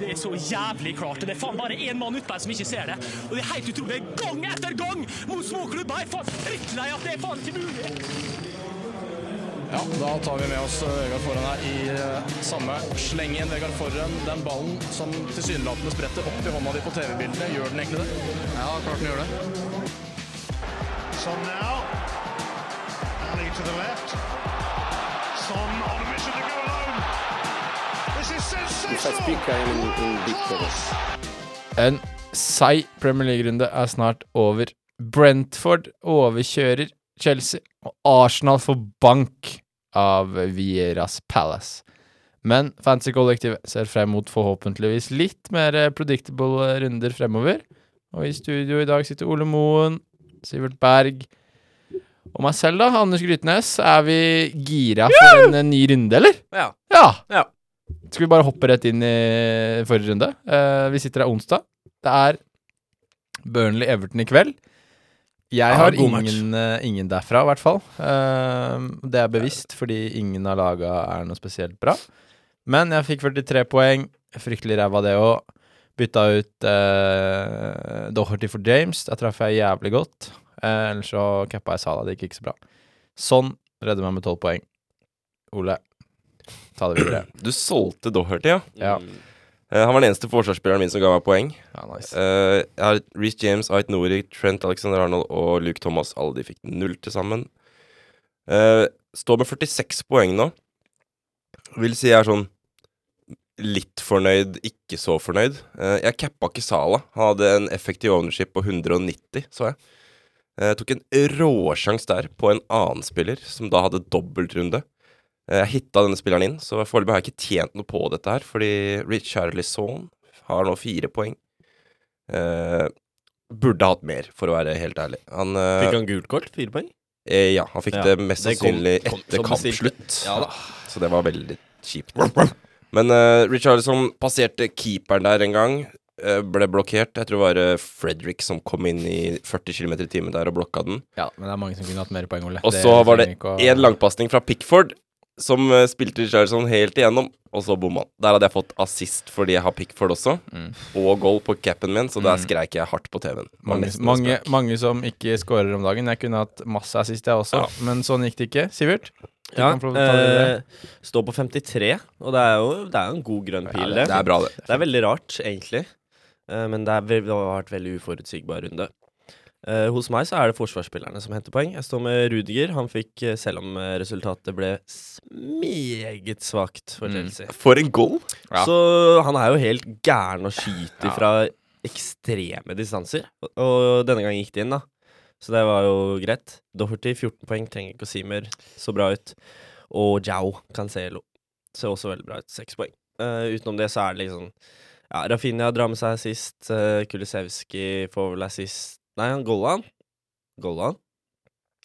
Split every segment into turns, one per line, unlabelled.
Det er så jævlig klart. Det er faen bare én mann utpå her som ikke ser det. Og det er helt utrolig. Gang etter gang mot småklubber! Jeg er faen drittlei at det er faen ikke mulig.
Ja, da tar vi med oss eh, Vegard Forhen her i samme. samme slengen. Vegard Forhen, den ballen som tilsynelatende spretter opp i hånda di på TV-bildene, gjør den egentlig det?
Ja, klart den gjør det.
Sånn now. Ali to the left. Son on mission to go
En seig Premier League-runde er snart over. Brentford overkjører Chelsea, og Arsenal får bank av Vieras Palace. Men fancy-kollektivet ser frem mot forhåpentligvis litt mer predictable runder fremover. Og i studio i dag sitter Ole Moen, Sivert Berg og meg selv, da, Anders Grytnes. Er vi gira for en ny runde, eller?
Ja.
Ja.
Ja.
Skal vi bare hoppe rett inn i forrige runde? Uh, vi sitter her onsdag. Det er Burnley-Everton i kveld. Jeg har ingen, eh, ingen derfra, i hvert fall. Uh, det er bevisst, fordi ingen av laga er noe spesielt bra. Men jeg fikk 43 poeng. Fryktelig ræva det òg. Bytta ut uh, Doherty for James. Der traff jeg jævlig godt. Uh, ellers så cappa jeg Sala. Det gikk ikke så bra. Sånn redder meg med 12 poeng. Ole, ta det videre.
Du solgte Doherty, ja.
Ja,
Uh, han var den eneste forsvarsspilleren min som ga meg poeng.
ja nice.
Uh, jeg har Reece James, Ait Nori, Trent Alexander Arnold og Luke Thomas. Alle de fikk null til sammen. Uh, står med 46 poeng nå. Vil si jeg er sånn litt fornøyd, ikke så fornøyd. Jeg cappa ikke Sala. Han hadde en effektiv ownership på 190, så jeg. Jeg tok en råsjanse der på en annen spiller, som da hadde dobbeltrunde. Eh, Jeg hitta denne spilleren inn, så foreløpig har jeg ikke tjent noe på dette her, fordi Richard Lisson har nå fire poeng. Uh, burde hatt mer, for å være helt ærlig. Han, uh,
Fikk han gult kort? Fire poeng?
eh, Ja, han fikk
Ja,
det mest
det kom-
sannsynlig etter kampslutt.
Ja.
Så det var veldig kjipt. Men uh, Richarlison passerte keeperen der en gang. Uh, ble blokkert. Jeg tror det var uh, Fredrik som kom inn i 40 km i timen der og blokka den.
Ja, men det er mange som kunne hatt mer poeng, Ole.
Og så var det én langpasning fra Pickford som eh, spilte Richardson helt igjennom, og så bomma han. Der hadde jeg fått assist fordi jeg har Pickford også,
Mm.
og goal på capen min, så der
Mm.
skreik jeg hardt på TV-en.
Mange, mange, mange som ikke scorer om dagen. Jeg kunne hatt masse assist, jeg også,
Ja.
men sånn gikk det ikke. Sivert?
Ja. Eh, står på 53, og det er jo det er en god grønn pil, det.
Det er bra, det.
Det er veldig rart, egentlig. Eh, men det, er, det har vært veldig uforutsigbar runde. Eh, hos meg så er det forsvarsspillerne som henter poeng. Jeg står med Rudiger. Han fikk, eh, selv om eh, resultatet ble meget svakt for
Mm.
For en goal!
Ja.
Så han er jo helt gæren å skyte
Ja.
fra ekstreme distanser. Og, og denne gangen gikk det inn, da. Så det var jo greit. Doherty 14 poeng, trenger ikke å si mer. Så bra ut. Og Jao Cancelo ser også veldig bra ut. 6 poeng. Uh, utenom det så er det liksom Ja, Rafinha drar med seg assist. Uh, Kulisevskij får vel assist Nei, han golla han. Golla han?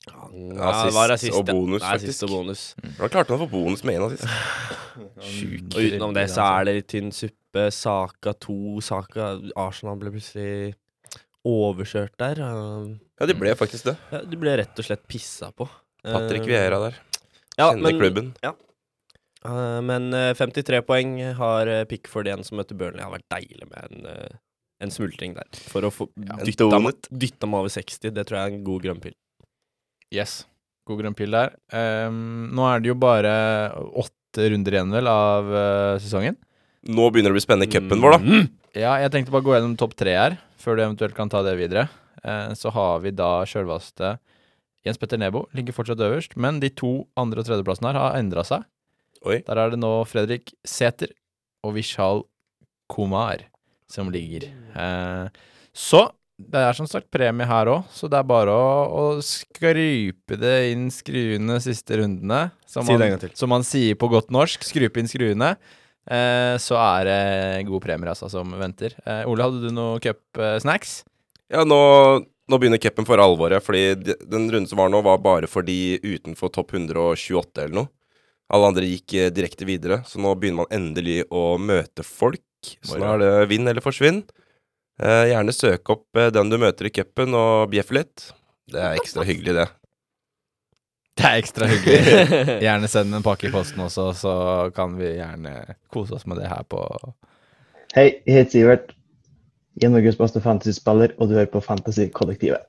Ja,
Assist
det var assist,
og bonus,
Det er assist
faktisk.
og bonus.
Da klarte han å få bonus med en assist.
Sjuk.
Og utenom det så er det litt tynn suppe. Saka 2, Saka Arsenal ble plutselig overkjørt der.
Ja, de ble faktisk det.
ja, de ble rett og slett pissa på.
Patrick
Eh,
Vieira der.
ja,
Kjenner
men,
klubben.
Ja. men eh, 53 poeng har eh, Pickford igjen, som møter Burnley. Det har vært deilig med en, eh, en smultring der. For å få
ja,
dytta ham over 60. Det tror jeg er en god grønn pil.
Yes. God grønn pil der. Um, nå er det jo bare åtte runder igjen, vel, av uh, sesongen.
Nå begynner det å bli spennende i cupen vår, da.
Mm.
Ja, jeg tenkte bare å gå gjennom topp tre her, før du eventuelt kan ta det videre. Uh, så har vi da sjølvaste Jens Petter Nebo, ligger fortsatt øverst, men de to andre- og tredjeplassene her har endra seg.
Oi.
Der er det nå Fredrik Sæther og Vishal Kumar som ligger. Eh, så det er som sagt premie her òg, så det er bare å, å skrype det inn skruene siste rundene. Som
Si
man, som man sier på godt norsk. Skrupe inn skruene. Eh, så er det gode premier altså, som venter. Eh, Ole, hadde du noe cupsnacks?
Ja, nå, nå begynner cupen for alvoret, fordi den runden som var nå, var bare for de utenfor topp 128 eller noe. Alle andre gikk eh, direkte videre, så nå begynner man endelig å møte folk. Så nå er det vinn eller forsvinn. Eh, gjerne søk opp eh, den du møter i cupen, og bjeff litt. Det er ekstra hyggelig, det.
Det er ekstra hyggelig. Gjerne send en pakke i posten også, så kan vi gjerne kose oss med det her på
Hei, jeg heter Sivert. Jeg er Norges beste fantasyspiller, og du hører på Fantasykollektivet.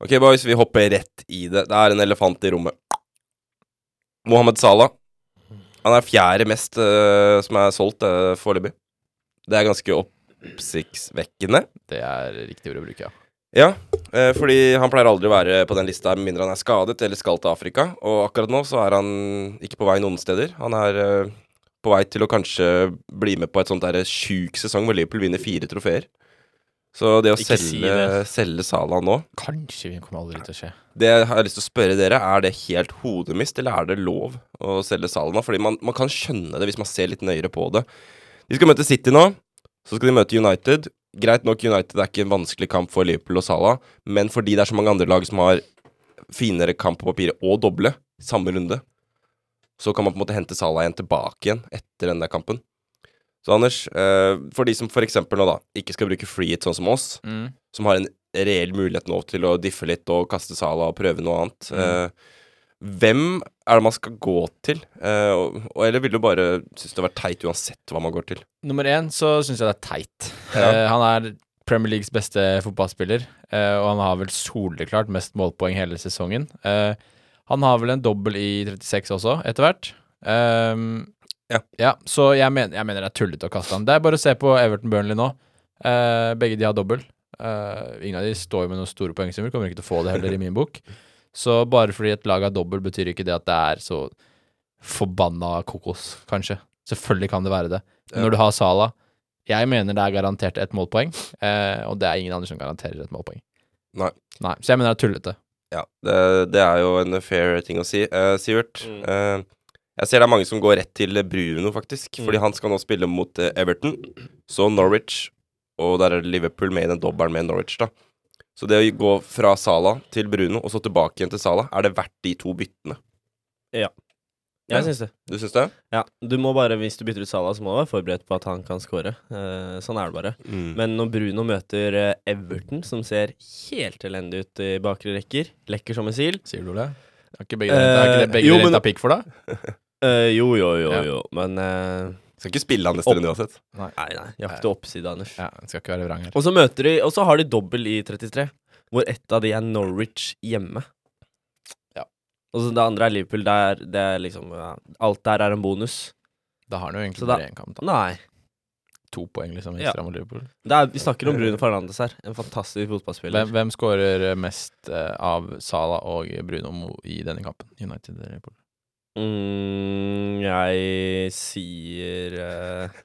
Ok, boys, vi hopper rett i det. Det er en elefant i rommet. Mohammed Salah. Han er fjerde mest uh, som er solgt uh, foreløpig. Det er ganske oppsiktsvekkende.
Det er riktig ord å bruke, ja.
Ja, eh, fordi han pleier aldri å være på den lista med mindre han er skadet eller skal til Afrika. Og akkurat nå så er han ikke på vei noen steder. Han er eh, på vei til å kanskje bli med på et sånt der sjuk sesong hvor Liverpool vinner fire trofeer. Så det å
Ikke si
selge,
det.
selge Salah nå
Kanskje vi kommer aldri til å skje.
Det har jeg lyst til å spørre dere, er det helt hodemist, eller er det lov å selge Salah nå? Fordi man, man kan skjønne det hvis man ser litt nøyere på det. De skal møte City nå, så skal de møte United. Greit nok, United er ikke en vanskelig kamp for Liverpool og Salah, men fordi det er så mange andre lag som har finere kamp på papiret og doble samme runde, så kan man på en måte hente Salah igjen tilbake igjen etter den der kampen. Så Anders, eh, for de som for eksempel nå da ikke skal bruke free hit sånn som oss,
Mm.
som har en reell mulighet nå til å diffe litt og kaste Salah og prøve noe annet. Eh, hvem er det man skal gå til? Eh, og, og, eller vil du bare synes det har vært teit uansett hva man går til?
Nummer én så syns jeg det er teit.
Ja.
Eh, han er Premier Leagues beste fotballspiller, eh, og han har vel soleklart mest målpoeng hele sesongen. Eh, han har vel en dobbel i 36 også, etter hvert. Ehm,
Ja.
Så jeg, men, jeg mener det er tullete å kaste han. Det er bare å se på Everton Burnley nå. Eh, begge de har dobbel. Eh, ingen av de står jo med noen store poengsummer, kommer ikke til å få det heller i min bok. Så bare fordi et lag er dobbel, betyr ikke det at det er så forbanna kokos, kanskje. Selvfølgelig kan det være det. Men
Ja.
når du har Sala Jeg mener det er garantert ett målpoeng, eh, og det er ingen andre som garanterer et målpoeng.
Nei.
Nei, Så jeg mener det er tullete.
Ja, det, det er jo en fair ting å si. Eh, Sivert,
Mm.
eh, jeg ser det er mange som går rett til Bruno, faktisk.
Mm.
Fordi han skal nå spille mot eh, Everton, så Norwich, og der er Liverpool med i den dobbelen med Norwich, da. Så det å gå fra Sala til Bruno, og så tilbake igjen til Sala, er det verdt de to byttene?
Jeg syns det.
Du syns det?
Ja, du må bare, Hvis du bytter ut Sala, så må du være forberedt på at han kan score. Eh, sånn er det bare.
Mm.
Men når Bruno møter eh, Everton, som ser helt elendig ut i bakre rekker, lekker som en sil
Sier du det? Er ikke begge, har ikke det
Eh,
begge
jo,
renta
men-
pikk for deg?
uh, Jo, jo, jo,
Ja.
jo. Men eh,
Skal ikke spille han neste runde uansett.
Nei, nei. Jakte oppside, Anders.
Ja, jeg skal ikke være vrang her.
Og så møter de Og så har de dobbel i 33, hvor ett av de er Norwich hjemme.
Ja.
Og så det andre er Liverpool. Der, det er liksom ja, Alt der er en bonus.
Da har han jo egentlig
da-
bare én kamp. Da.
Nei.
To poeng liksom
Ja.
ekstra mot Liverpool.
Det er, vi snakker om Bruno Fernandes her. En fantastisk fotballspiller.
Hvem, hvem skårer mest eh, av Sala og Bruno mo- i denne kampen? United eller Liverpool?
Mm, jeg sier eh,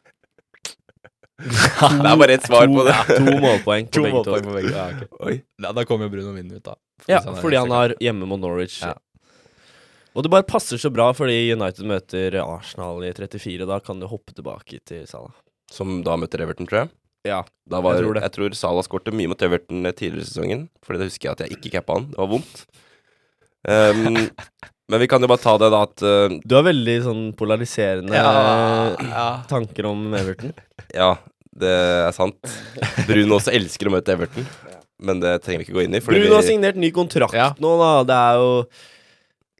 Det er bare ett svar på det.
Ja, to målpoeng på begge to.
begge. Ja, ok.
Oi.
Ja, da kommer jo Bruno vinne ut, da.
Ja,
Hvis er
fordi han
er
har hjemme mot Norwich.
Ja.
Og det bare passer så bra fordi United møter Arsenal i 34. Da kan du hoppe tilbake til Salah.
Som da møter Everton, tror jeg.
Ja.
Da var,
Jeg
jeg,
tror
tror
det.
Salah skårte mye mot Everton tidligere i sesongen. Fordi det husker jeg at jeg ikke cappa han. Det var vondt. Ehm, men vi kan jo bare ta det, da, at uh,
Du har veldig sånn polariserende
ja.
tanker om Everton.
Ja, det er sant. Bruno også elsker å møte Everton. Men det trenger vi ikke gå inn i. fordi
Bruno har signert ny kontrakt
Ja.
nå, da. Det er jo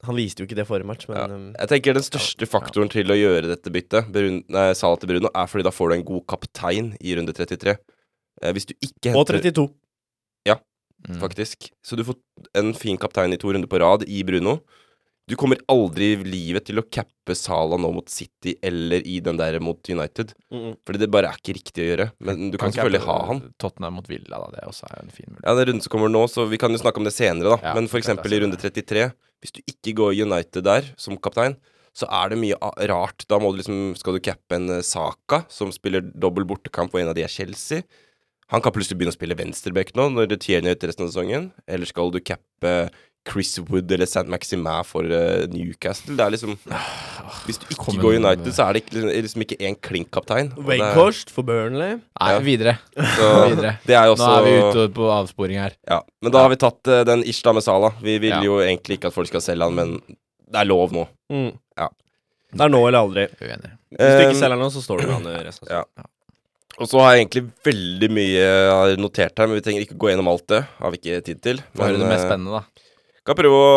Han viste jo ikke det forrige match, men
Ja.
um,
Jeg tenker Den største faktoren til å gjøre dette byttet, Brun, nei, til Bruno, er fordi da får du en god kaptein i runde 33. Eh, hvis du ikke
Og
henter
32.
Mm.
faktisk. Så du får en fin kaptein i to runder på rad i Bruno. Du kommer aldri i livet til å cappe Sala nå mot City eller i den der mot United.
Mm.
Fordi det bare er ikke riktig å gjøre. Men du kan
kan
selvfølgelig
ha
ha han.
Tottenham mot Villa, da. Det er også en fin mulighet.
Ja, den runden som kommer nå, så vi kan jo snakke om det senere, da.
Ja,
Men
er
eksempel i runde 33, hvis du ikke går United der som kaptein, så er det mye rart. Da må du liksom Skal du cappe en eh, Saka, som spiller dobbel bortekamp, og en av de er Chelsea? Han kan plutselig begynne å spille venstreback nå, når Tierney er ute resten av sesongen. Eller skal du cappe Chris Wood eller St. Maximin for uh, Newcastle? Det er liksom Hvis du ikke går United, så er det ikke, liksom ikke én klink-kaptein.
Wakehorst for Burnley.
Nei,
Ja.
videre.
så
videre.
Det er også,
Nå er vi ute på avsporing her.
Ja, men da har vi tatt uh, den Ishta med Sala. Vi vil
Ja.
jo egentlig ikke at folk skal selge han, men det er lov nå.
Mm.
Ja.
Det er nå eller aldri.
Uenig.
Hvis du ikke
Um,
selger noe, så står du med han resten
ja. Og så har jeg egentlig veldig mye notert her, men vi trenger ikke gå gjennom alt det. Har vi ikke tid til.
Hva er det mest
eh,
spennende, da.
Skal prøve å,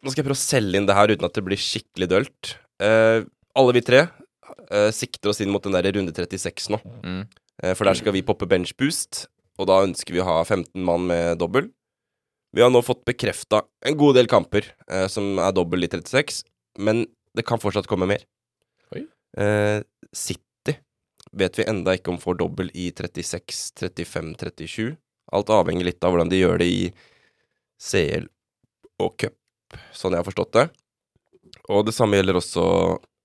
nå skal jeg prøve å selge inn det her uten at det blir skikkelig dølt. Eh, alle vi tre eh, sikter oss inn mot den der runde 36 nå.
Mm.
Eh, for der skal vi poppe bench boost, og da ønsker vi å ha 15 mann med dobbel. Vi har nå fått bekrefta en god del kamper eh, som er dobbel i 36, men det kan fortsatt komme mer. Eh, City vet vi enda ikke om får dobbel i 36, 35, 37. Alt avhenger litt av hvordan de gjør det i CL og cup, sånn jeg har forstått det. Og det samme gjelder også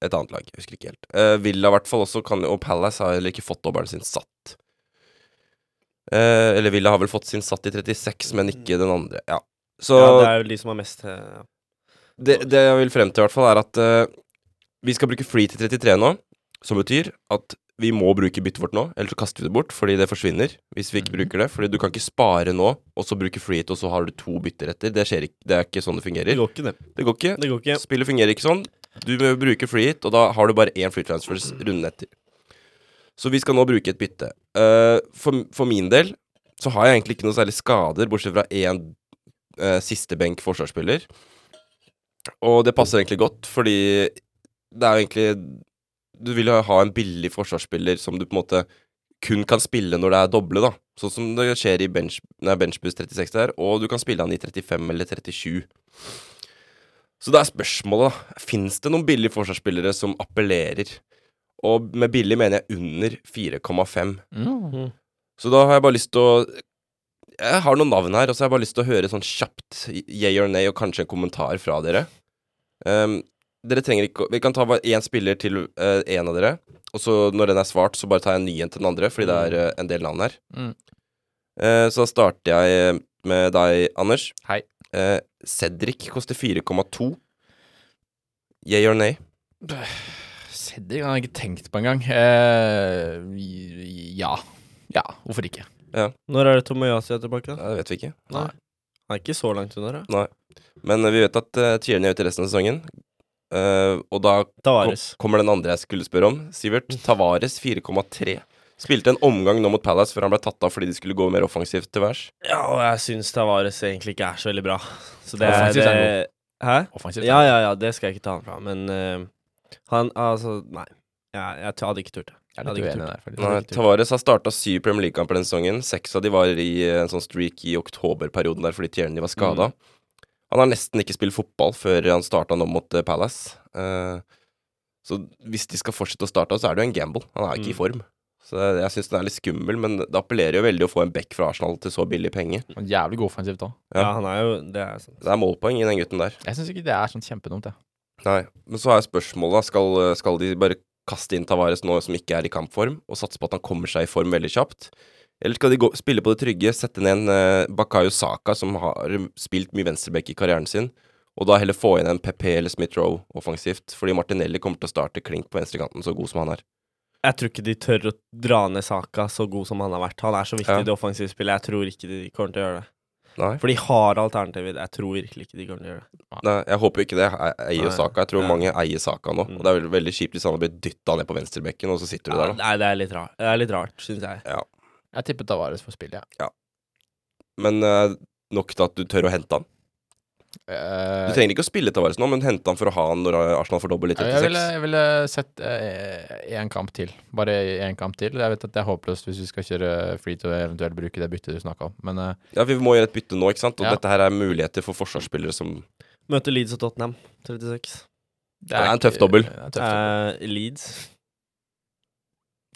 et annet lag, jeg husker ikke helt. Eh, Villa i hvert fall også, kan, og Palace har heller ikke fått dobbelen sin satt. Eh, eller Villa har vel fått sin satt i 36, men ikke den andre. Ja. Så
ja, det er jo de som har mest eh, ja.
det, det jeg vil frem til, i hvert fall, er at eh, vi skal bruke free til 33 nå. Som betyr at vi må bruke byttet vårt nå, ellers så kaster vi det bort fordi det forsvinner. Hvis vi ikke bruker det. Fordi du kan ikke spare nå, og så bruke free hit, og så har du to bytter etter. Det skjer ikke. Det er ikke sånn det fungerer.
Det går ikke, det.
Det går ikke.
Det går ikke.
Spillet fungerer ikke sånn. Du må bruke free hit, og da har du bare én free transfers runden etter. Så vi skal nå bruke et bytte. Uh, for, for min del så har jeg egentlig ikke noe særlig skader, bortsett fra én uh, siste benk forsvarsspiller. Og det passer egentlig godt, fordi det er jo egentlig Du vil jo ha en billig forsvarsspiller som du på en måte kun kan spille når det er doble, da. Sånn som det skjer i bench, nei, benchboost 36 der, og du kan spille han i 35 eller 37. Så det er spørsmålet, da. Fins det noen billige forsvarsspillere som appellerer? Og med billig mener jeg under 4,5.
Mm.
Så da har jeg bare lyst til å Jeg har noen navn her, og så har jeg bare lyst til å høre sånn kjapt yeah or nay, og kanskje en kommentar fra dere. Ehm, dere trenger ikke Vi kan ta bare én spiller til én en av dere, og så når den er svart, så bare tar jeg en ny en til den andre, fordi det er uh, en del navn her.
Mm.
Uh, så da starter jeg med deg, Anders.
Hei.
Eh, Cedric koster 4,2. Yeah or nay?
Cedric har jeg ikke tenkt på engang. Eh, ja. Ja, hvorfor ikke?
Når er det Tomoyasi er tilbake? da?
Det vet vi ikke.
Nei. Han er ikke så langt unna, da.
Men eh, vi vet at uh, Tierney er ute resten av sesongen. Eh, og da kom,
Tavares.
kommer den andre jeg skulle spørre om. Sivert Tavares 4,3. Spilte en omgang nå mot Palace før han ble tatt av fordi de skulle gå mer offensivt til værs.
Ja, og jeg syns Tavares egentlig ikke er så veldig bra. Så det,
Offensivt er
det Hæ?
Offensivt.
Ja, ja, ja, det skal jeg ikke ta han fra, men uh, han Altså, nei. Ja, jeg t- hadde ikke turt det.
Jeg er
hadde
litt
ikke
uenig
turt.
der.
Nei. Tavares har starta syv Premier League-kamper denne sesongen. Seks av de var i eh, en sånn streak i oktoberperioden der fordi Tierney var skada. Han har nesten ikke spilt fotball før han starta nå mot eh, Palace. Eh, så hvis de skal fortsette å starte, så er det jo en gamble. Han er ikke i
Mm.
form. Så jeg, jeg syns den er litt skummel, men det appellerer jo veldig å få en back fra Arsenal til så billig penge.
Og Jævlig god offensivt òg.
Ja.
Ja, han er jo Det er sant.
Det er målpoeng i den gutten der.
Jeg syns ikke det er sånn kjempedumt, jeg.
Nei, men så er spørsmålet, da. Skal, skal de bare kaste inn Tavares nå som ikke er i kampform, og satse på at han kommer seg i form veldig kjapt? Eller skal de gå, spille på det trygge, sette ned en uh, Bakayo Saka, som har spilt mye venstreback i karrieren sin, og da heller få inn en PP eller Smith-Roe offensivt? Fordi Martinelli kommer til å starte klink på venstrekanten, så god som han er.
Jeg tror ikke de tør å dra ned Saka så god som han har vært. Han er så viktig
Ja.
i det offensive spillet. Jeg tror ikke de kommer til å gjøre det.
Nei,
For de har alternativer. Jeg tror virkelig ikke de kommer til å gjøre det.
Nei jeg håper ikke det. Jeg eier
Nei.
Saka. Jeg tror
Ja.
mange eier Saka nå.
Mm.
Og det er veldig, kjipt hvis han har blitt dytta ned på venstrebekken, og så sitter du der, da.
Nei, det er litt rart, det er litt rart syns jeg.
Jeg tipper Tavares for spille, jeg.
Men eh, nok til at du tør å hente han.
Eh,
Du trenger ikke å spille Tavares nå, men hente han for å ha han når Arsenal får dobbel i
Ja,
36.
Jeg ville, jeg ville sett én kamp til. Bare én kamp til. Jeg vet at det er håpløst hvis vi skal kjøre free to eventuelt bruke det byttet du snakka om, men eh,
Ja, vi må gjøre et bytte nå, ikke sant? Og
Ja.
dette her er muligheter for forsvarsspillere som
Møter Leeds og Tottenham 36.
det
er en tøff dobbel.
det er en tøff dobbel.
Eh, Leeds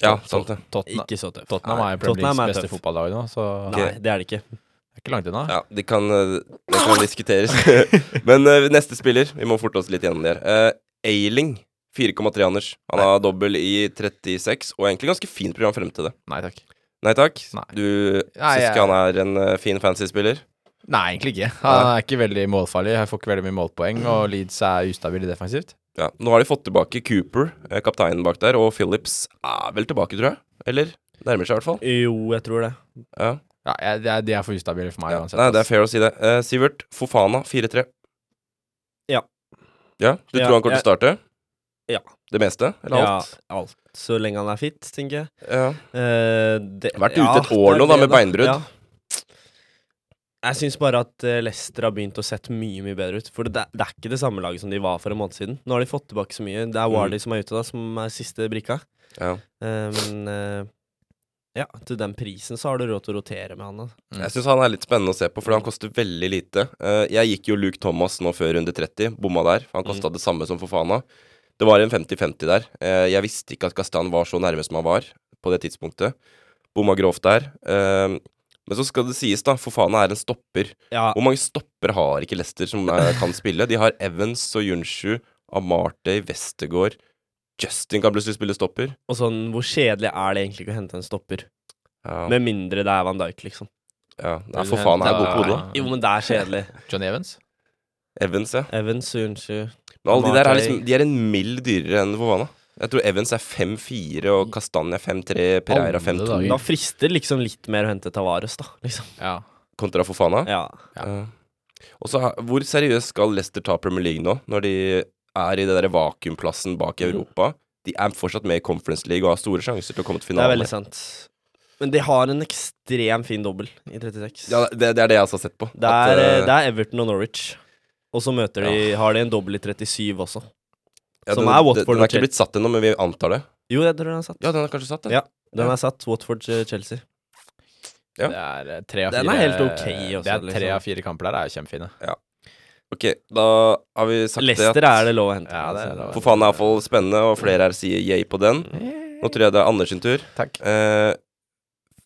Ja, sant det.
Tottenham,
ikke så tøff.
Tottenham er Premier Leagues beste
tøff.
fotballag nå, så
Nei, det er det ikke.
det er ikke langt unna.
Ja, de kan, eh, det kan diskuteres. Men uh, neste spiller, vi må forte oss litt gjennom det her. Uh, Ailing, 4,3 Anders. Han har dobbel i 36, og egentlig ganske fint program frem til det.
Nei takk.
Nei takk.
Nei.
Du syns
jeg-
ikke han er en uh, fin fancy-spiller?
Nei, egentlig ikke. Han er ikke veldig målfarlig. Jeg får ikke veldig mye målpoeng, og Leeds er ustabil defensivt.
Ja. Nå har de fått tilbake Cooper, eh, kapteinen bak der, og Phillips er vel tilbake, tror jeg. Eller? Nærmer seg i hvert fall.
Jo, jeg tror det.
Ja.
Ja, jeg, det er, det, er for ustabile for meg
Ja.
uansett.
Nei, det er fair å si det. Eh, Sivert, Fofana 4-3.
Ja.
Ja, Du
Ja,
tror han kommer til å starte?
Ja.
Det meste? Eller
Ja,
alt?
alt. Så lenge han er fit, tenker jeg.
Ja.
Eh, det,
Vært
ja,
ute et år nå, da,
det,
med beinbrudd.
Ja. Jeg syns bare at eh, Leicester har begynt å sette mye mye bedre ut. For det, det er ikke det samme laget som de var for en måned siden. Nå har de fått tilbake så mye. Det er Wardy som er ute, da, som er siste brikka.
Ja.
Eh, men eh, ja, til den prisen så har du råd til å rotere med han. Altså.
Jeg syns han er litt spennende å se på, for han koster veldig lite. Jeg gikk jo Luke Thomas nå før runde 30, bomma der. For han kosta det samme som Fofana. Det var en 50-50 der. Jeg visste ikke at Gastan var så nærme som han var på det tidspunktet. Bomma grovt der. Eh, men så skal det sies, da, for faen er en stopper.
Ja,
Hvor mange stopper har ikke Leicester som er, kan spille? De har Evans og Junshu, Amartey, Westergård Justin kan plutselig spille stopper.
og sånn, hvor kjedelig er det egentlig ikke å hente en stopper?
Ja,
Med mindre det er Van Dijk, liksom.
ja. Nei, faen er god på hodet.
Jo, men det er kjedelig.
John Evans?
Evans, ja.
Evans, Junshu
Men alle de der er liksom De er en mild dyrere enn Fofana. Jeg tror Evans er 5-4, og Kastanje 5-3, Pereira 5-2.
Da frister liksom litt mer å hente Tavares, da. Liksom.
Ja.
kontra Fofana.
Ja.
Ja. Og så, hvor seriøst skal Leicester ta Premier League nå, når de er i det der vakuumplassen bak i Europa? De er fortsatt med i Conference League og har store sjanser til å komme til finalen.
Det er veldig sant. Men de har en ekstremt fin dobbel i 36.
Ja, det, det er det jeg også har sett på.
det,
At,
er,
eh,
det er Everton og Norwich. Og så møter de, har de en dobbel i 37 også.
Ja,
som
den,
er Watford
Den er ikke blitt satt ennå, men vi antar det.
Jo, jeg tror den er satt.
Ja, den er kanskje satt, den.
Ja. Den er satt. Watford-Chelsea.
Ja.
Det er eh, tre av fire
Den er helt ok også,
Det er tre
liksom.
av fire kamper der er kjempefine. Ja.
Ok, da har vi sagt
Lester
det at
er det lov å hente.
Ja, det er lov.
For faen er iallfall spennende, og flere her sier yay på den. Nå tror jeg det er Anders sin tur.
Takk.
Eh,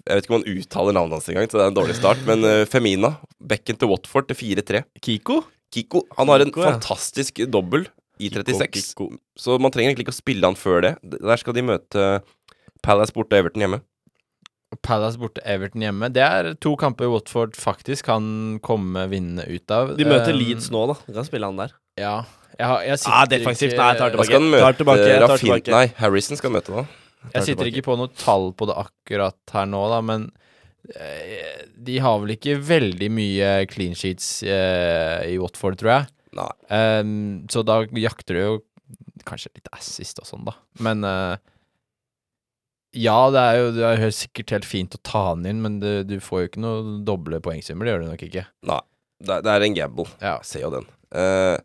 jeg vet ikke om han uttaler navnet hans engang, så det er en dårlig start. Men uh, Femina, bekken til Watford til 4-3.
Kiko?
Kiko han har en
Kiko, ja.
fantastisk dobbel i
Kiko,
36,
Kiko.
så man trenger egentlig ikke å spille han før det. Der skal de møte Palace borte og Everton hjemme.
Palace borte, Everton hjemme. Det er to kamper Watford faktisk kan komme vinnende ut av.
De møter
Um,
Leeds nå, da. Du kan spille han der.
Ja. Jeg, har, jeg sitter
Ah, defensivt. Nei, jeg tar tilbake.
skal
Tar tilbake, tar
Raffin... Nei, Harrison skal møte da.
Jeg sitter ikke på noe tall på det akkurat her nå, da, men eh, de har vel ikke veldig mye clean sheets eh, i Watford, tror jeg.
Nei.
Um, så da jakter du jo kanskje litt assist og sånn, da. Men uh, ja, det er jo det er sikkert helt fint å ta den inn, men du, du får jo ikke noe doble poengsummer. Det gjør du nok ikke.
Det, er- det er en gamble.
Ja.
Jeg ser jo den. Uh,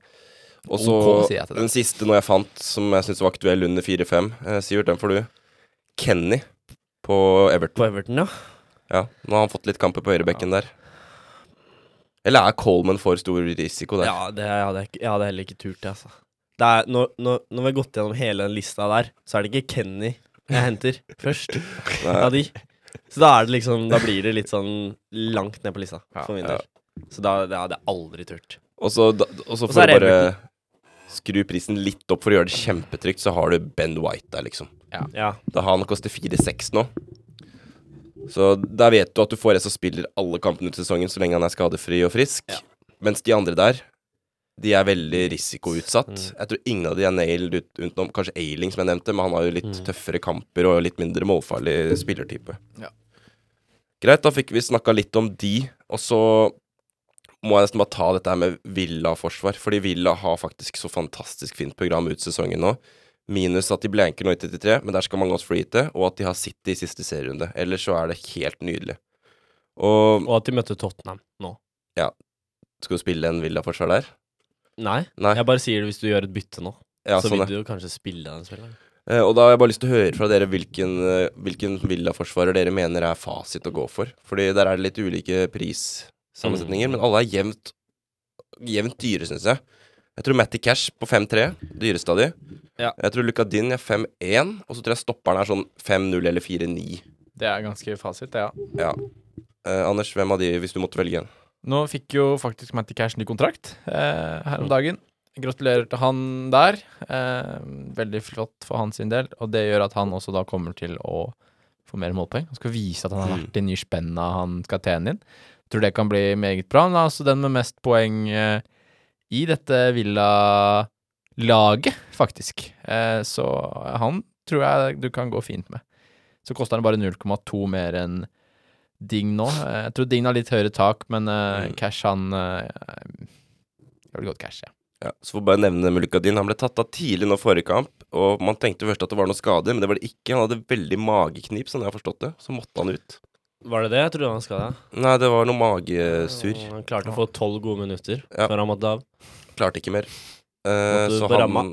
og så
Ok,
den siste noe jeg fant, som jeg syns var aktuell under 4-5. Uh, Sivert, den får du. Kenny på Everton.
På Everton, ja.
Ja, Nå har han fått litt kamper på høyrebekken der. Eller er Coleman for stor risiko der?
Ja, det hadde jeg, jeg hadde heller ikke turt det, altså. Det er, når, når, når vi har gått gjennom hele den lista der, så er det ikke Kenny jeg henter først av de. Så da er det liksom Da blir det litt sånn langt ned på lista for min del. Så da det hadde jeg aldri turt.
Og så, for å bare skru prisen litt opp for å gjøre det kjempetrygt, så har du Ben White der, liksom.
Ja.
Da har han koster 4-6 nå. Så der vet du at du får en som spiller alle kampene ut sesongen så lenge han er skadefri og frisk.
Ja.
Mens de andre der, de er veldig risikoutsatt.
Mm.
Jeg tror ingen av de er nailed ut, utenom kanskje Ailing, som jeg nevnte, men han har jo litt
Mm.
tøffere kamper og litt mindre målfarlig spillertype.
Ja.
Greit, da fikk vi snakka litt om de, og så må jeg nesten bare ta dette her med Villa-forsvar, fordi Villa har faktisk så fantastisk fint program ut sesongen nå. Minus at de blanker nå i 33, men der skal mange også freehite, og at de har City i siste serierunde. Ellers så er det helt nydelig. Og
Og at de møtte Tottenham nå. Ja.
skal du spille en Villa-forsvar der?
Nei,
Nei.
jeg bare sier det hvis du gjør et bytte nå.
Ja,
så
sånn,
vil du jo kanskje spille den spilleren.
Eh, Og da har jeg bare lyst til å høre fra dere hvilken, eh, hvilken Villa-forsvarer dere mener er fasit å gå for. Fordi der er det litt ulike prissammensetninger,
Mm.
men alle er jevnt, jevnt dyre, syns jeg. Jeg tror Matty Cash på 5-3, dyreste av de.
Ja.
Jeg tror Lucadin er 5-1, og så tror jeg stopperen er sånn 5-0 eller 4-9.
Det er ganske fasit, det, ja.
Ja. Eh, Anders, hvem av de, hvis du måtte velge en?
Nå fikk jo faktisk Matty Cash ny kontrakt eh, her om dagen. Gratulerer til han der. Eh, veldig flott for hans del, og det gjør at han også da kommer til å få mer målpoeng. Han skal vise at han har vært i nye spenna han skal tjene inn. Tror det kan bli meget bra. Er altså den med mest poeng eh, i dette Villa-laget, faktisk. Eh, så han tror jeg du kan gå fint med. Så koster han bare 0,2 mer enn Ding nå. Eh, Jeg tror Ding har litt høyere tak, men eh,
Mm.
Cash han Jeg vil gått Cash, ja.
Ja, så får bare nevne med Lucadin. Han ble tatt av tidlig nå forrige kamp, og man tenkte først at det var noe skader, men det var det ikke. Han hadde veldig mageknip, sånn jeg har forstått det. Så måtte han ut.
Var det det? Jeg trodde han skada.
Nei, det var noe magesurr.
Han klarte å få tolv gode minutter
Ja.
før han måtte av.
Klarte ikke mer. Eh, så han
ramma.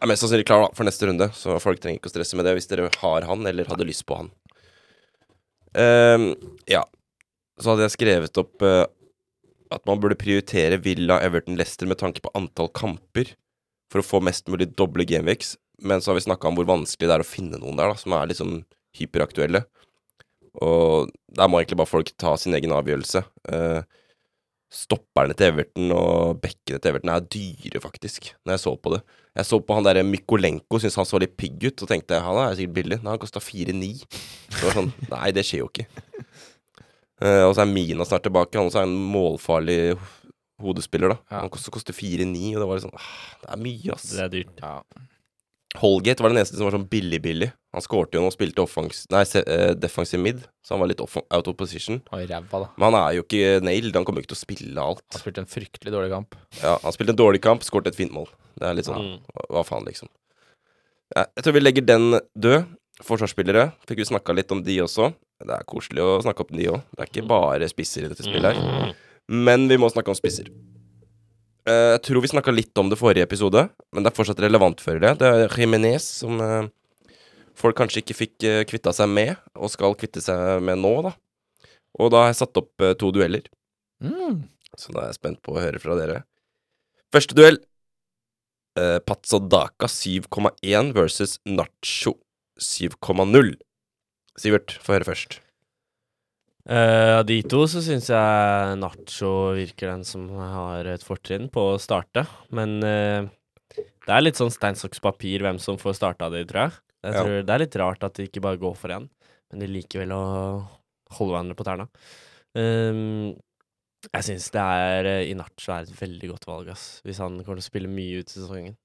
er mest sannsynlig klar da, for neste runde, så folk trenger ikke å stresse med det hvis dere har han eller hadde lyst på han. Ehm, ja. Så hadde jeg skrevet opp eh, at man burde prioritere Villa, Everton, Leicester med tanke på antall kamper for å få mest mulig doble gameweeks. Men så har vi snakka om hvor vanskelig det er å finne noen der da, som er liksom hyperaktuelle. Og der må egentlig bare folk ta sin egen avgjørelse. Uh, stopperne til Everton og bekkene til Everton er dyre, faktisk, når jeg så på det. Jeg så på han derre Mykolenko, syntes han så litt pigg ut, og tenkte han er sikkert billig. Nei, han kosta 4,9. Det var sånn Nei, det skjer jo ikke. Uh, og så er Mina snart tilbake. Han også er en målfarlig hodespiller, da.
Ja.
Han koster, koster 4,9, og det var litt sånn ah, Det er mye, ass.
Det er dyrt.
Ja.
Holgate var den eneste som var sånn billig-billig. Han skårte jo nå og spilte offens nei, eh, defensive mid, så han var litt off out of position.
Og revva ræva, da.
Men han er jo ikke nailed, han kommer jo ikke til å spille alt.
Han spilte en fryktelig dårlig kamp.
Ja, Han spilte en dårlig kamp, skåret et fint mål. Det er litt sånn
Mm.
hva, hva faen, liksom. Ja, jeg tror vi legger den død. Forsvarsspillere. Fikk vi snakka litt om de også. Det er koselig å snakke om de òg. Det er ikke bare spisser i dette spillet her. Men vi må snakke om spisser. Eh, jeg tror vi snakka litt om det forrige episode, men det er fortsatt relevant for det. Det er Jimenez som eh, folk kanskje ikke fikk uh, kvitta seg med, og skal kvitte seg med nå, da. Og da har jeg satt opp eh, to dueller.
Mm.
Så da er jeg spent på å høre fra dere. Første duell. Uh, Pazzo 7,1 versus Nacho 7,0. Sivert, få høre først.
Av uh, de to så syns jeg Nacho virker den som har et fortrinn på å starte. Men uh, det er litt sånn stein, saks, papir hvem som får starta de, tror jeg. Jeg
Ja.
tror Det er litt rart at de ikke bare går for én, men de liker vel å holde hverandre på tærne. Um, jeg syns det er uh, Inacho er et veldig godt valg, ass. Hvis han kommer til å spille mye ut i sesongen.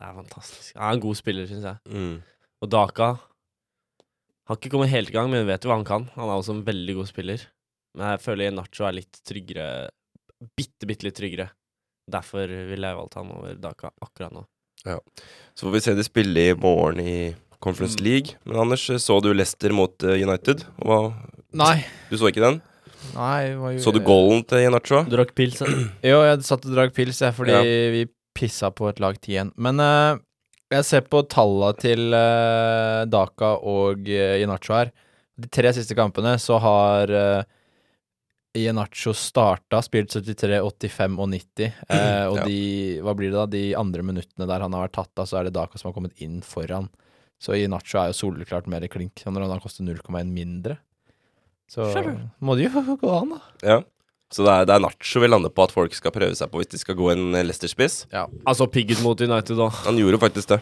Det er fantastisk. Han er en god spiller, syns jeg. Og Daka har ikke kommet helt i gang, men vet jo hva han kan. Han er også en veldig god spiller. Men jeg føler Nacho er litt tryggere. Bitte, bitte litt tryggere. Derfor ville jeg valgt han over Daka akkurat nå. Ja.
Så får vi se de spille i morgen i Conference League. Men Anders, så du Leicester mot eh, United? Hva,
Nei.
du så ikke den?
Nei hva gjorde
Så du goalen til Inacho?
Drakk pils.
Jo, jeg satt og drakk pils, jeg, fordi
Ja.
vi pissa på et lag 10-1. Men uh, jeg ser på talla til uh, Daka og uh, Inacho her. De tre siste kampene så har uh, Inacho starta, spilt 73, 85 og 90. Uh, og
Ja.
de Hva blir det da? De andre minuttene der han har vært tatt av, så er det Daka som har kommet inn foran. Så Inacho er jo soleklart mer klink. Og når han koster 0,1 mindre, så må det jo gå an, da.
Ja. Så det er, det er Nacho vi lander på at folk skal prøve seg på hvis de skal gå en eh, Leicester-spiss.
Altså pigget mot United, da.
Han gjorde jo faktisk det.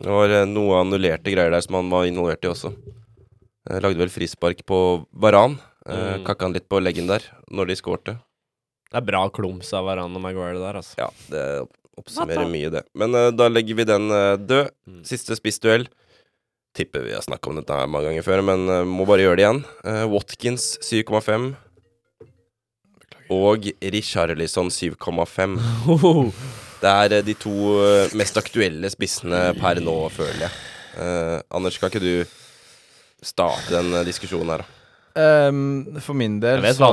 Det var eh, noe annullerte greier der som han var involvert i også. Jeg lagde vel frispark på Varan. Eh,
Mm.
Kakka han litt på leggen der når de skårte.
Det er bra klums av Varan og Maguire der, altså.
Ja, det oppsummerer mye, det. Men uh, da legger vi den uh, død.
Mm.
Siste spissduell. Tipper vi har snakka om dette her mange ganger før, men uh, må bare gjøre det igjen. Uh, Watkins 7,5. Og Richarlison 7,5. Det er eh, de to mest aktuelle spissene per nå, føler jeg. Anders, kan ikke du starte den diskusjonen her, da?
Ehm, for min del
Jeg
så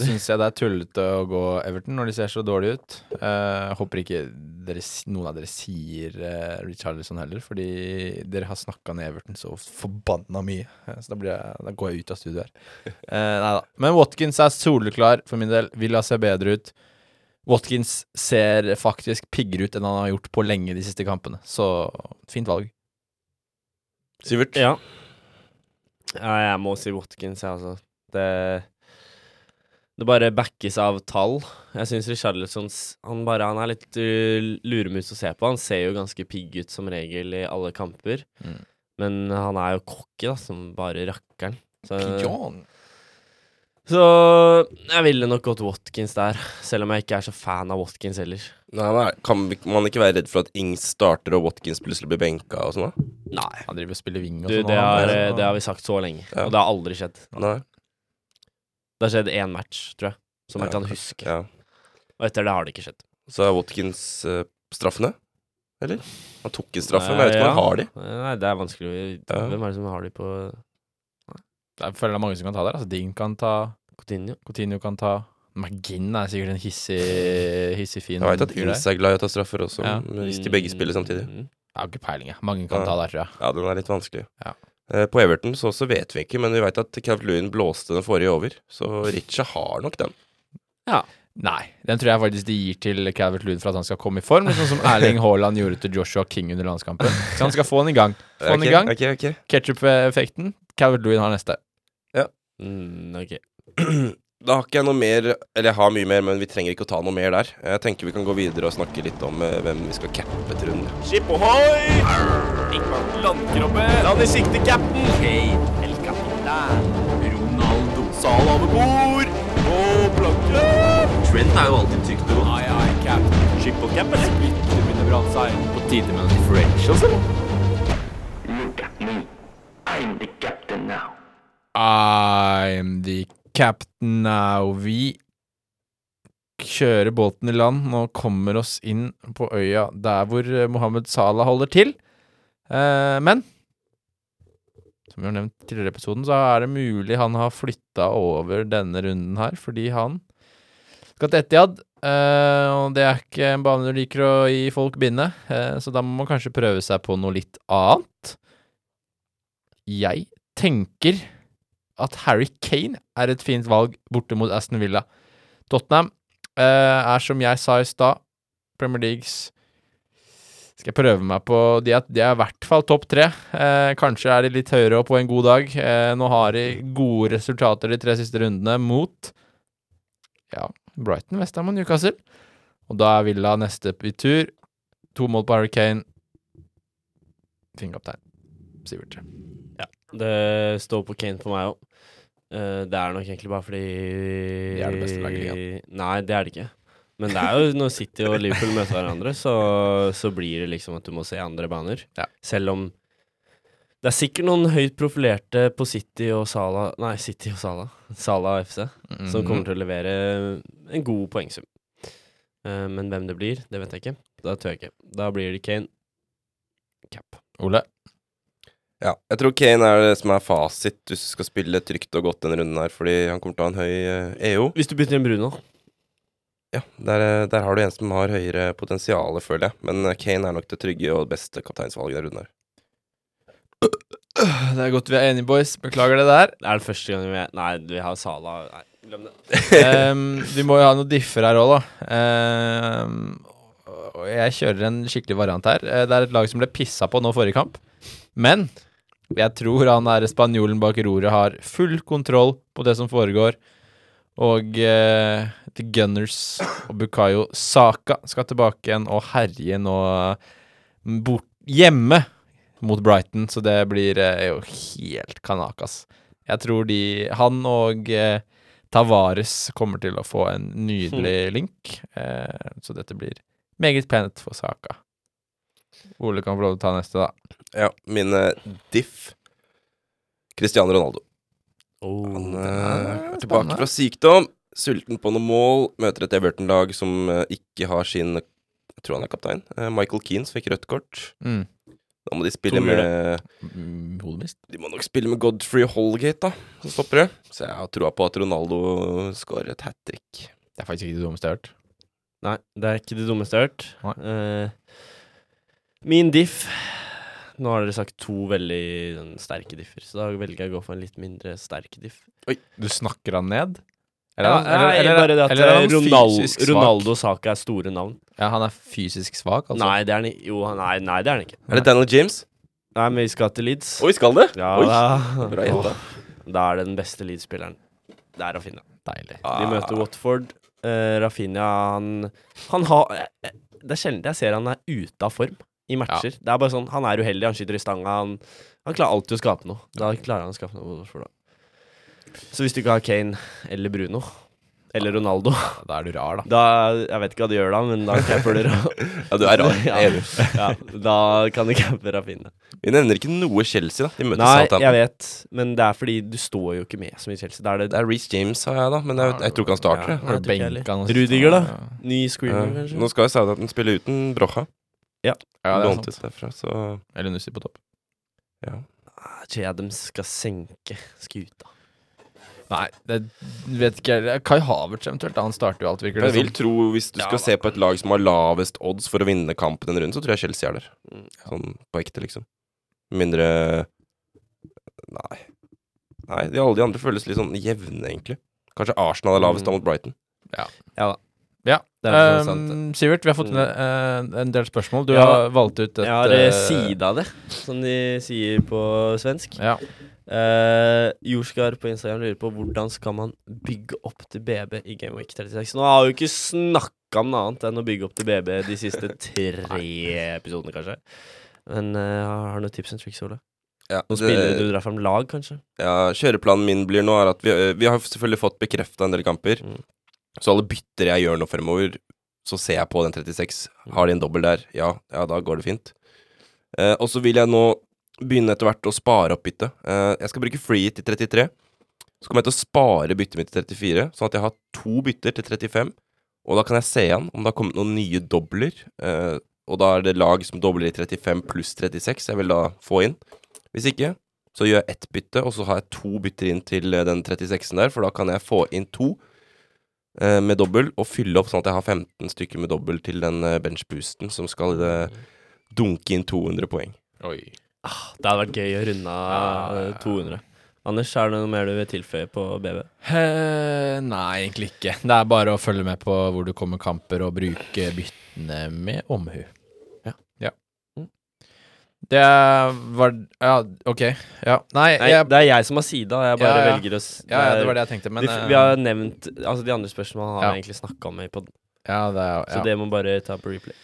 syns jeg det er tullete å gå Everton når de ser så dårlige ut. Uh, håper ikke dere, noen av dere sier uh, Richarlison heller, fordi dere har snakka ned Everton så forbanna mye. Eh, Så da, blir jeg, da går jeg ut av studio her. Uh, nei da. Men Watkins er soleklar for min del. Villa ser bedre ut. Watkins ser faktisk piggere ut enn han har gjort på lenge de siste kampene. Så fint valg.
Sivert?
Ja. Ja, jeg må si Watkins, jeg, altså. Det Det bare backes av tall. Jeg syns Richarlison han, bare, han er litt uh, luremus å se på. Han ser jo ganske pigg ut som regel i alle kamper.
Mm.
Men han er jo cocky, da, som bare rakkeren. Så,
Pigeon.
Så jeg ville nok gått Watkins der, selv om jeg ikke er så fan av Watkins heller.
Nei, nei, kan man ikke være redd for at Ings starter og Watkins plutselig blir benka og sånn?
Nei.
Han driver og spiller wing og sånn.
det, har,
er-
det har vi sagt så lenge,
Ja.
og det har aldri skjedd.
Nei?
Det har skjedd én match, tror jeg, som jeg
Ja,
kan huske.
Ja.
Og etter det har det ikke skjedd.
Så er Watkins uh, straffene? Eller? Han tok en straffe, men jeg vet ikke om
Eh,
han har de.
Nei, det er vanskelig
Ja.
Hvem er det som har de på
Jeg føler det er mange som kan ta der. Altså, Ding kan ta,
Coutinho.
Coutinho kan ta. McGinn er sikkert en hissig, hissig fin
Jeg vet at. Ings er glad i å ta straffer også,
Ja.
hvis de begge spiller samtidig.
Mm.
Jeg har ikke peiling, jeg. Mange kan
Ja.
ta der, tror jeg.
Ja, den er litt vanskelig.
Ja.
Eh, På Everton så så vet vi ikke, men vi vet at Calvert Lewin blåste den forrige over. Så Richa har nok den.
Nei, den tror jeg faktisk de gir til Calvert Lewin for at han skal komme i form. Sånn som Erling Haaland gjorde til Joshua King under landskampen. Så han skal få den i gang. Få den i gang.
Okay, okay.
Ketchup-effekten. Calvert Lewin har neste.
Mm, ok.
Da har ikke jeg noe mer Eller jeg har mye mer, men vi trenger ikke å ta noe mer der. Jeg tenker vi kan gå videre og snakke litt om eh, hvem vi skal cappe til runde.
Skip ohoi! Landkroppe! Land i sikte, cap'n! Hei, el capitan! Ronaldo. Sal over bord! Og planke! Trent er jo alltid tykk, og Ai, ai, cap. Skip og cap, eller? Splitter begynner å seg. På tide med noen differentials, eller?
I'm the captain now. Vi kjører båten i land og kommer oss inn på øya der hvor eh, Mohammed Salah holder til. Eh, men som vi har nevnt tidligere i episoden, så er det mulig han har flytta over denne runden her, fordi han skal til Etiad. eh, og det er ikke en bane du liker å gi folk binde, eh, så da må man kanskje prøve seg på noe litt annet. Jeg tenker at Harry Kane er et fint valg borte mot Aston Villa. Tottenham eh, er som jeg sa i stad, Premier Leagues Skal jeg prøve meg på De er, de er i hvert fall topp tre. Eh, kanskje er de litt høyere opp på en god dag. Eh, nå har de gode resultater de tre siste rundene mot ja, Brighton, Westham og Newcastle. Og da er Villa neste i tur. To mål på Harry Kane. Kaptein. Sivert.
Det står på Kane for meg òg. Det er nok egentlig bare fordi
De er det beste laget i ligaen.
Nei, det er det ikke. Men det er jo når City og Liverpool møter hverandre, så, så blir det liksom at du må se andre baner.
Ja.
Selv om det er sikkert noen høyt profilerte på City og Sala Nei, City og Sala. Sala og FC. Som kommer til å levere en god poengsum. Uh, men hvem det blir, det vet jeg ikke. Da tør jeg ikke. Da blir det Kane. Cap.
Ole.
Ja, jeg tror Kane er det som er fasit hvis du skal spille trygt og godt denne runden her, fordi han kommer til å ha en høy eh, EO.
Hvis du bytter inn Bruno
Ja, der, eh, der har du en som har høyere potensial, føler jeg. Men eh, Kane er nok det trygge og beste kapteinsvalget denne runden her.
Det er godt vi er enige, boys. Beklager det der.
Det er det første gang vi Nei, vi har Sala Nei, glem det.
um, vi må jo ha noen differ her òg, da. Um, og jeg kjører en skikkelig variant her. Eh, Det er et lag som ble pissa på nå forrige kamp. Men jeg tror han der spanjolen bak roret har full kontroll på det som foregår. Og eh, The Gunners og Bukayo Saka skal tilbake igjen og herje nå eh, bort, hjemme mot Brighton, så det blir eh, jo helt kanakas. Jeg tror de Han og eh, Tavares kommer til å få en nydelig link, eh, så dette blir meget pent for Saka. Ole kan få lov til å ta neste, da.
Ja, min eh, diff Cristiano Ronaldo.
Oh,
Han eh,
er-
er tilbake fra sykdom, sulten på noen mål, møter et Everton-lag som eh, ikke har sin Jeg tror han er kaptein. eh, Michael Keane som fikk rødt kort.
Mm.
Da må de spille med
Mm, Hodemist.
De må nok spille med Godfrey Holgate, da, som stopper det. Så jeg har troa på at Ronaldo skårer et hat trick.
Det er faktisk ikke det dummeste jeg har hørt.
Nei, det er ikke det dummeste jeg har hørt.
Nei.
Eh, min diff Nå har dere sagt to veldig sånn, sterke differ, så da velger jeg å gå for en litt mindre sterk diff.
Oi, Du snakker han ned?
Ja,
eller,
eller, bare det at
eller er han
Ronaldo,
fysisk svak?
Ronaldo Saka er store navn.
Ja, han er fysisk svak, altså?
Nei, det er han. Jo, nei, nei, det er han ikke.
Er det Daniel James?
Nei, men vi skal til Leeds.
Oi, skal det?
Ja,
Oi,
da,
bra jenta.
da er det den beste Leeds-spilleren. Det er Rafinha.
Deilig.
De møter Watford. Uh, Rafinha, han Han har eh, Det er sjelden jeg ser han er ute av form i matcher. Det er bare sånn, Han er uheldig, han skyter i stanga. Han, han klarer alltid å skape noe. Da klarer han å skape noe. for det. Så hvis du ikke har Kane eller Bruno eller Ronaldo
Da er du rar, da.
da, Jeg vet ikke hva du gjør da, men da capper du
Ja, du er rar.
Ja.
Er
ja, Da kan du cappe Rafinha.
Vi nevner ikke noe Chelsea, da. De møter
Nei, jeg vet, men det er fordi du står jo ikke med så mye Chelsea. Da er det
Det er Reece James, sa jeg da, men jeg, jeg tror ikke han starter.
Ja. Rudiger, da? Ny screamer,
Ja.
kanskje?
Nå skal jo Southampton spille uten Brocha.
Ja det er
Lånt
sant.
derfra, så
Eller Nussi på topp.
ja.
Ah, Jay Adams skal senke skuta.
Nei, det vet ikke jeg. Kai Havertz eventuelt. da, Han starter jo alt, virker det
Jeg vil
som.
tro, hvis du
Ja,
skal
da.
se på et lag som har lavest odds for å vinne kampen en runde, så tror jeg Chelsea er der.
Mm.
Sånn på ekte, liksom. Mindre Nei. Nei, de, alle de andre føles litt sånn jevne, egentlig. Kanskje Arsenal er lavest da
Mm.
mot Brighton.
Ja da.
Um, Sivert, vi har fått inn eh, en del spørsmål. Du
Ja.
har valgt ut et
Jeg har
eh,
uh, sida det, som de sier på svensk.
Ja.
Uh, Jorskar på Instagram lurer på hvordan skal man bygge opp til BB i Game Week 36. Nå har vi jo ikke snakka om noe annet enn å bygge opp til BB de siste tre episodene, kanskje. Men uh, har du noen tips and tricks, Ole?
Ja,
Noen spillere du drar fram lag, kanskje?
ja, kjøreplanen min blir nå er at vi, vi har selvfølgelig fått bekrefta en del kamper.
Mm.
Så alle bytter jeg gjør nå fremover, så ser jeg på den 36. Har de en dobbel der? Ja, ja, da går det fint. Eh, og så vil jeg nå begynne etter hvert å spare opp byttet. Eh, jeg skal bruke free til 33. Så kommer jeg til å spare byttet mitt til 34, sånn at jeg har to bytter til 35. Og da kan jeg se igjen om det har kommet noen nye dobler. Eh, og da er det lag som dobler i 35 pluss 36 jeg vil da få inn. Hvis ikke, så gjør jeg ett bytte, og så har jeg to bytter inn til eh, den 36-en der, for da kan jeg få inn to med dobbel, og fylle opp sånn at jeg har 15 stykker med dobbel til den eh, benchboosten som skal eh, dunke inn 200 poeng.
Oi.
Ah, det hadde vært gøy å runde av
Ja, ja,
eh,
ja.
200. Anders, er det noe mer du vil tilføye på BB?
Eh, nei, egentlig ikke. Det er bare å følge med på hvor du kommer kamper, og bruke byttene med omhu. Det var Ja, OK. Ja. Nei,
Nei,
jeg,
det er jeg som har sida. Jeg bare
Ja, ja.
velger å
ja, ja, det var det jeg tenkte, men
de,
eh,
Vi har nevnt Altså, de andre spørsmålene har vi egentlig snakka om i poden.
ja, det er,
så det må bare ta på replay.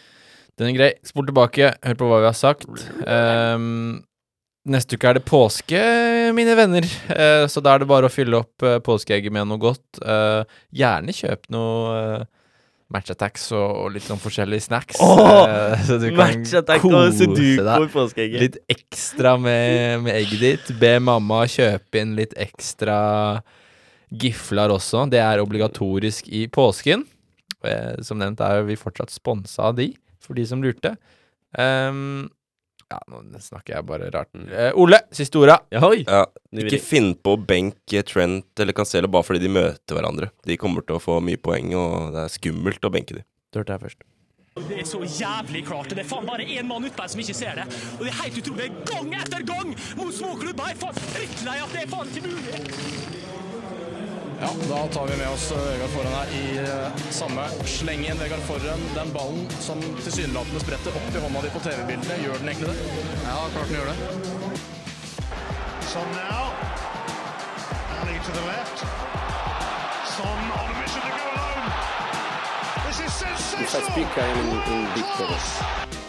Den er grei. Spol tilbake, hør på hva vi har sagt. Um, neste uke er det påske, mine venner, Uh, så da er det bare å fylle opp uh, påskeegget med noe godt. Uh, gjerne kjøp noe Match Attacks og, og litt sånn forskjellige snacks. Eh, så du kan kose deg. Litt ekstra med, med egget ditt. Be mamma kjøpe inn litt ekstra gifler også. Det er obligatorisk i påsken. Eh, som nevnt er vi fortsatt sponsa av de, for de som lurte. Ehm, ja, nå snakker jeg bare rart. Eh, Ole, siste orda.
Ja, oi!
Ja, ikke finn på å benke Trent eller Cancelo bare fordi de møter hverandre. De kommer til å få mye poeng, og det er skummelt å benke dem.
Du hørte her først.
Det er så jævlig klart. Det er faen bare én mann ute der som ikke ser det. Og det er helt utrolig. Gang etter gang mot småklubber! Jeg er faen drittlei at det er faen ikke mulig.
Ja, da tar vi med oss eh, Vegard Forhen her i eh, samme sleng inn. Vegard Forhen, den ballen som tilsynelatende spretter opp i hånda di på TV-bildene, gjør den egentlig det?
Ja, klart den gjør det.
Son now. Ali to the left. Son on a mission to go alone. This is sensational.
Quizás pica en, en Víctor.